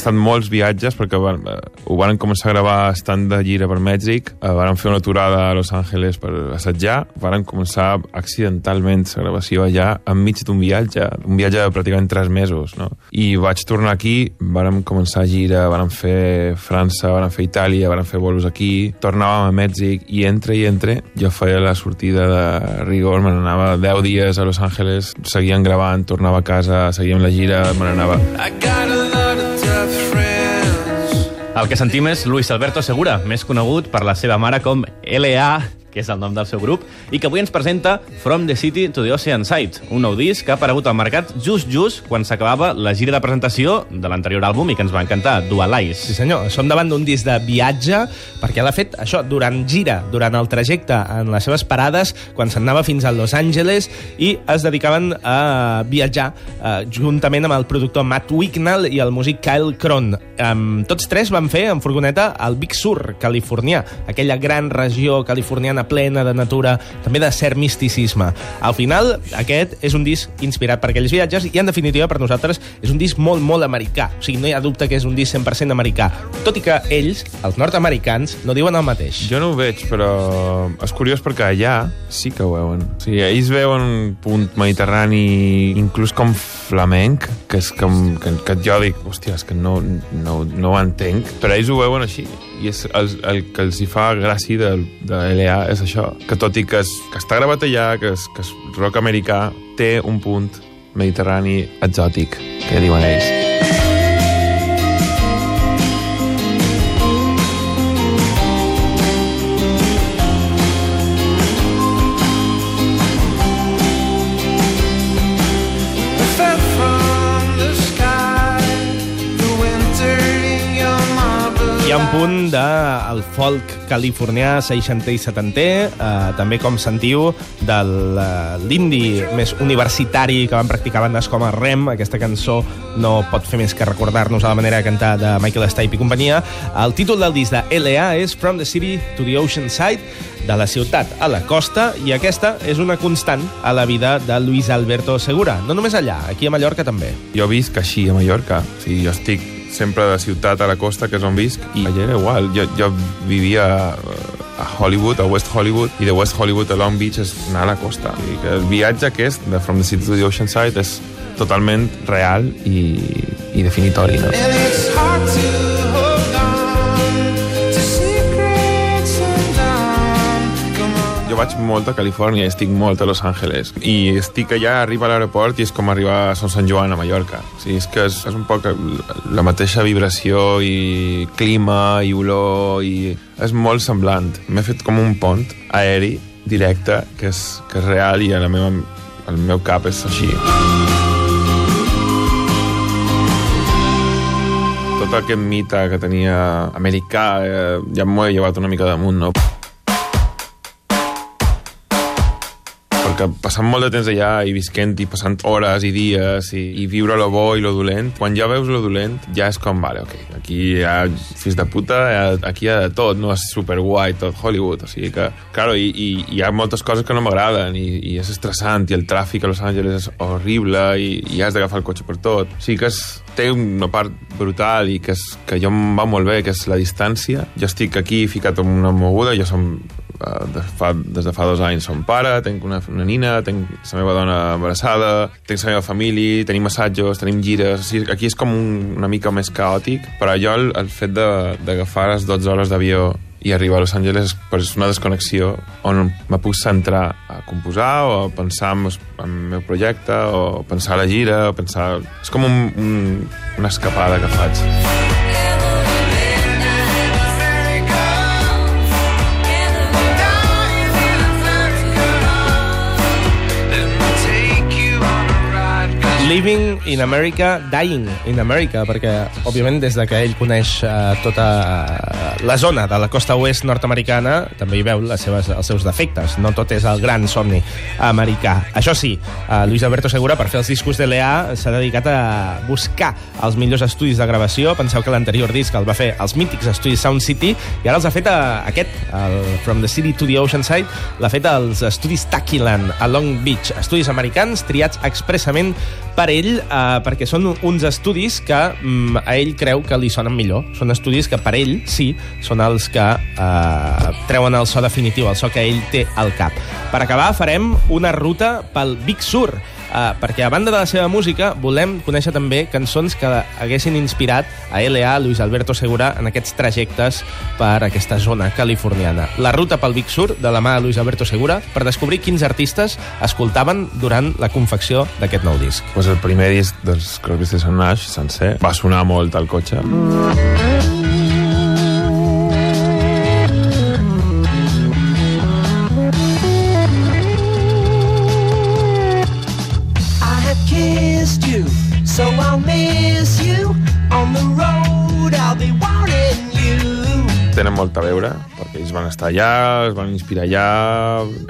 estat molts viatges perquè van, eh, ho van començar a gravar estant de gira per Mèxic, eh, van fer una aturada a Los Angeles per assetjar, van començar accidentalment la gravació allà enmig d'un viatge, un viatge de pràcticament tres mesos, no? I vaig tornar aquí, vàrem començar gira, vàrem fer França, vàrem fer Itàlia, vàrem fer bolos aquí, tornàvem a Mèxic i entre i entre jo feia la sortida de rigor, me n'anava 10 dies a Los Angeles, seguien gravant, tornava a casa, seguíem la gira, me n'anava. El que sentim és Luis Alberto Segura, més conegut per la seva mare com L.A., que és el nom del seu grup, i que avui ens presenta From the City to the Ocean Side, un nou disc que ha aparegut al mercat just just quan s'acabava la gira de presentació de l'anterior àlbum i que ens va encantar, Dualize. Sí senyor, som davant d'un disc de viatge perquè l'ha fet això durant gira, durant el trajecte, en les seves parades, quan s'anava fins a Los Angeles i es dedicaven a viatjar eh, juntament amb el productor Matt Wicknell i el músic Kyle Cron. Um, tots tres van fer en furgoneta al Big Sur, californià, aquella gran regió californiana plena de natura, també de cert misticisme. Al final, aquest és un disc inspirat per aquells viatges i, en definitiva, per nosaltres, és un disc molt, molt americà. O sigui, no hi ha dubte que és un disc 100% americà. Tot i que ells, els nord-americans, no diuen el mateix. Jo no ho veig, però és curiós perquè allà sí que ho veuen. O sigui, ells veuen un punt mediterrani inclús com flamenc, que és com, que, que jo dic, hòstia, és que no, no, no ho entenc, però ells ho veuen així. I és el, el que els hi fa gràcia de, de LA és això, que tot i que, es, que està gravat allà, que és, que és rock americà, té un punt mediterrani exòtic, que diuen ells. Punt del de folk californià 60 i 70, eh, també com sentiu de l'indi més universitari que van practicar bandes com a Rem, aquesta cançó no pot fer més que recordar-nos a la manera de cantar de Michael Stipe i companyia. El títol del disc de LA és From the City to the Ocean Side, de la ciutat a la costa, i aquesta és una constant a la vida de Luis Alberto Segura. No només allà, aquí a Mallorca també. Jo visc així a Mallorca. O sigui, jo estic sempre de ciutat a la costa, que és on visc, i allà era igual. Jo, jo vivia a Hollywood, a West Hollywood, i de West Hollywood a Long Beach és anar a la costa. I que el viatge aquest, de From the City to the Ocean Side, és totalment real i, i definitori. No? Jo vaig molt a Califòrnia, estic molt a Los Angeles. I estic allà, arriba a l'aeroport i és com arribar a Sant Joan, a Mallorca. O sigui, és que és, és un poc la mateixa vibració i clima i olor i és molt semblant. M'he fet com un pont aeri directe que és, que és real i a la meva, el meu cap és així. Tot aquest mite que tenia americà eh, ja m'ho he llevat una mica damunt, no? Perquè passant molt de temps allà i visquent i passant hores i dies i, i viure lo bo i lo dolent, quan ja veus lo dolent ja és com, vale, ok, aquí hi ha fills de puta, aquí hi ha de tot, no és superguai tot Hollywood, o sigui que, claro, i, i hi ha moltes coses que no m'agraden i, i és estressant i el tràfic a Los Angeles és horrible i, i has d'agafar el cotxe per tot. O sigui que és, té una part brutal i que, és, que jo em va molt bé, que és la distància. Jo estic aquí ficat en una moguda, jo som de fa, des de fa dos anys som pare, tinc una, una nina, tinc la meva dona embarassada, tinc la meva família, tenim assajos, tenim gires... O sigui, aquí és com un, una mica més caòtic, però jo el, el fet d'agafar les 12 hores d'avió i arribar a Los Angeles és una desconnexió on me puc centrar a composar o a pensar en, en el meu projecte o pensar a la gira o pensar... És com un, un, una escapada que faig. Living in America, Dying in America, perquè, òbviament, des de que ell coneix uh, tota la zona de la costa oest nord-americana, també hi veu les seves, els seus defectes. No tot és el gran somni americà. Això sí, uh, Luis Alberto Segura, per fer els discos de l'EA, s'ha dedicat a buscar els millors estudis de gravació. Penseu que l'anterior disc el va fer als mítics estudis Sound City, i ara els ha fet a, aquest, el From the City to the Ocean Side, l'ha fet als estudis Takiland, a Long Beach, estudis americans triats expressament ell, eh, perquè són uns estudis que mm, a ell creu que li sonen millor. Són estudis que per ell, sí, són els que eh, treuen el so definitiu, el so que ell té al cap. Per acabar, farem una ruta pel Big Sur, Uh, perquè a banda de la seva música volem conèixer també cançons que haguessin inspirat a L.A., Luis Alberto Segura, en aquests trajectes per aquesta zona californiana. La ruta pel Big Sur, de la mà de Luis Alberto Segura, per descobrir quins artistes escoltaven durant la confecció d'aquest nou disc. Pues el primer disc dels Crosby, Stills Nash, sencer, va sonar molt al cotxe. I molt a veure, perquè ells van estar allà, es van inspirar allà...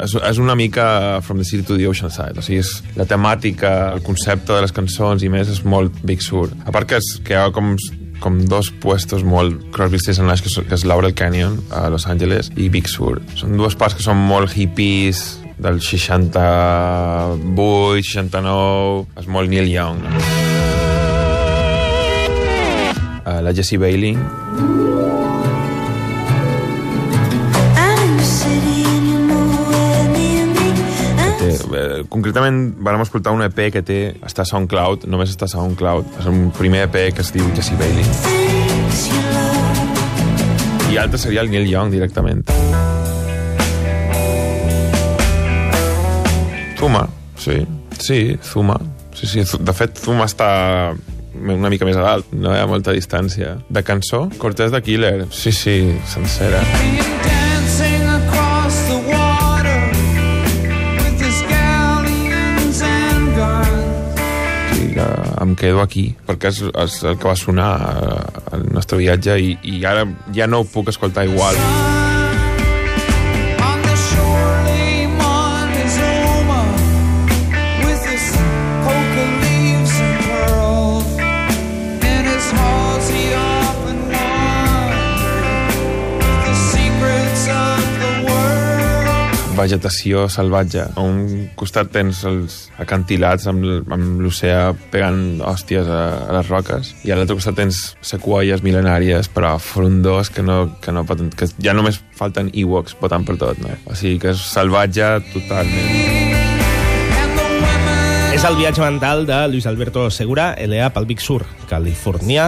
És, és una mica From the City to the Ocean Side, o sigui, és la temàtica, el concepte de les cançons i més és molt Big Sur. A part que, és, que hi ha com com dos puestos molt Crosby, Stills Nash, que, que és Laurel Canyon a Los Angeles i Big Sur. Són dues parts que són molt hippies del 68, 69, és molt Neil Young. No? Uh, la Jessie Bailey, eh, concretament vam escoltar un EP que té, està a SoundCloud, només està a SoundCloud. És un primer EP que es diu Jessie Bailey. I l'altre seria el Neil Young directament. Zuma, sí, sí, Zuma. Sí, sí, de fet, Zuma està una mica més a dalt, no hi ha molta distància. De cançó, Cortés de Killer, sí, sí, sencera. dancing em quedo aquí, perquè és, és el que va sonar eh, al nostre viatge i, i ara ja no ho puc escoltar igual. On vegetació salvatge. A un costat tens els acantilats amb, amb l'oceà pegant hòsties a, a les roques i a l'altre costat tens sequoies mil·lenàries però frondós que, no, que, no poden, que ja només falten Ewoks votant per tot. No? O sigui que és salvatge totalment. És el viatge mental de Luis Alberto Segura, L.A. pel Big Sur, californià,